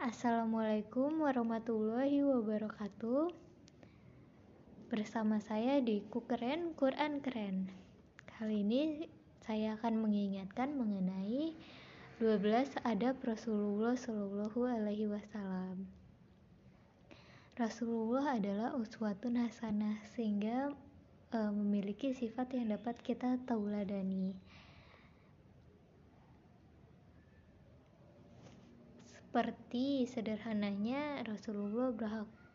Assalamualaikum warahmatullahi wabarakatuh. Bersama saya di Kukeren Quran Keren. Kali ini saya akan mengingatkan mengenai 12 adab Rasulullah Shallallahu Alaihi Wasallam. Rasulullah adalah uswatun hasanah sehingga e, memiliki sifat yang dapat kita tauladani seperti sederhananya Rasulullah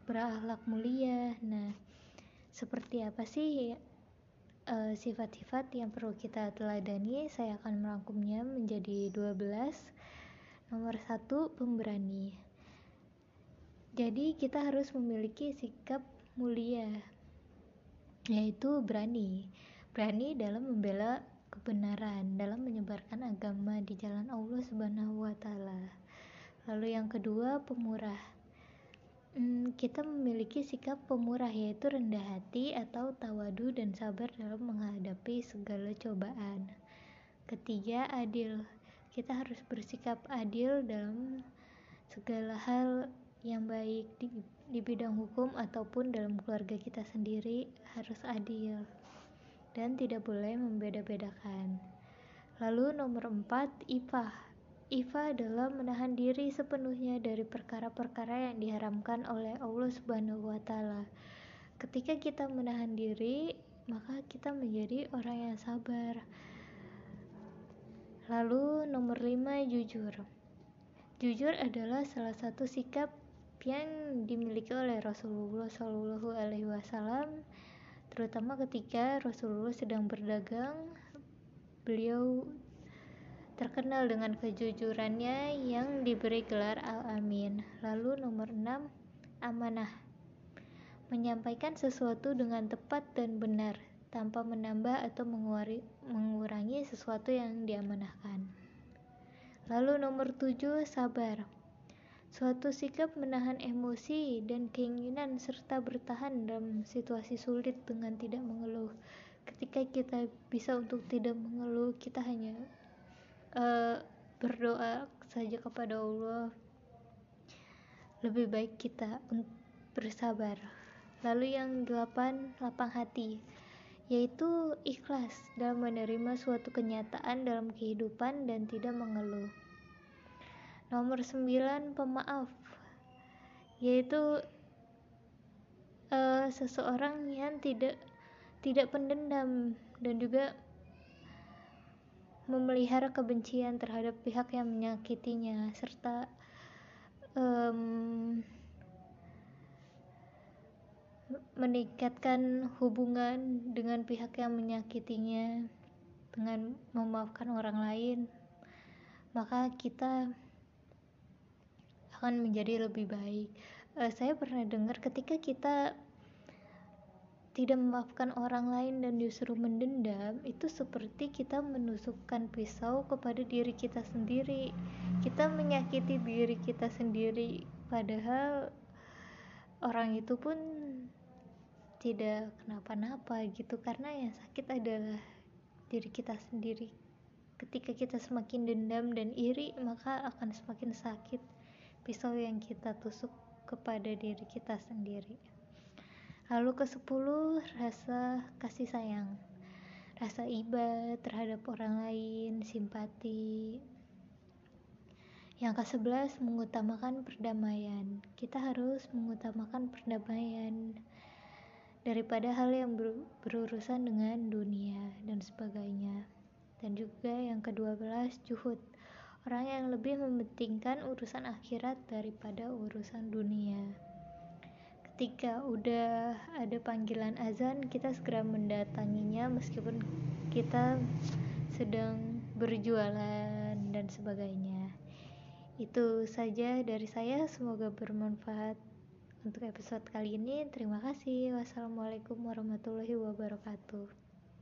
berakhlak mulia. Nah, seperti apa sih uh, sifat-sifat yang perlu kita teladani? Saya akan merangkumnya menjadi 12. Nomor satu, pemberani. Jadi kita harus memiliki sikap mulia, yaitu berani. Berani dalam membela kebenaran, dalam menyebarkan agama di jalan Allah Subhanahu wa taala. Lalu yang kedua, pemurah. Hmm, kita memiliki sikap pemurah yaitu rendah hati atau tawadu dan sabar dalam menghadapi segala cobaan. Ketiga, adil. Kita harus bersikap adil dalam segala hal yang baik di, di bidang hukum ataupun dalam keluarga kita sendiri harus adil dan tidak boleh membeda-bedakan. Lalu nomor empat, ipah Ifa adalah menahan diri sepenuhnya dari perkara-perkara yang diharamkan oleh Allah Subhanahu wa taala. Ketika kita menahan diri, maka kita menjadi orang yang sabar. Lalu nomor 5 jujur. Jujur adalah salah satu sikap yang dimiliki oleh Rasulullah Shallallahu alaihi wasallam terutama ketika Rasulullah sedang berdagang beliau terkenal dengan kejujurannya yang diberi gelar Al-Amin. Lalu nomor 6, amanah. Menyampaikan sesuatu dengan tepat dan benar tanpa menambah atau mengurangi sesuatu yang diamanahkan. Lalu nomor 7, sabar. Suatu sikap menahan emosi dan keinginan serta bertahan dalam situasi sulit dengan tidak mengeluh. Ketika kita bisa untuk tidak mengeluh, kita hanya uh, berdoa saja kepada Allah. Lebih baik kita bersabar. Lalu yang delapan lapang hati yaitu ikhlas dalam menerima suatu kenyataan dalam kehidupan dan tidak mengeluh. Nomor sembilan pemaaf yaitu uh, seseorang yang tidak tidak pendendam dan juga memelihara kebencian terhadap pihak yang menyakitinya serta um, meningkatkan hubungan dengan pihak yang menyakitinya dengan memaafkan orang lain maka kita akan menjadi lebih baik. Uh, saya pernah dengar ketika kita tidak memaafkan orang lain dan justru mendendam itu seperti kita menusukkan pisau kepada diri kita sendiri. Kita menyakiti diri kita sendiri padahal orang itu pun tidak kenapa-napa gitu karena yang sakit adalah diri kita sendiri. Ketika kita semakin dendam dan iri maka akan semakin sakit pisau yang kita tusuk kepada diri kita sendiri Lalu ke sepuluh rasa kasih sayang. Rasa iba terhadap orang lain, simpati. Yang ke sebelas mengutamakan perdamaian. Kita harus mengutamakan perdamaian daripada hal yang ber berurusan dengan dunia dan sebagainya. Dan juga yang kedua belas juhud. Orang yang lebih mementingkan urusan akhirat daripada urusan dunia ketika udah ada panggilan azan kita segera mendatanginya meskipun kita sedang berjualan dan sebagainya. Itu saja dari saya. Semoga bermanfaat untuk episode kali ini. Terima kasih. Wassalamualaikum warahmatullahi wabarakatuh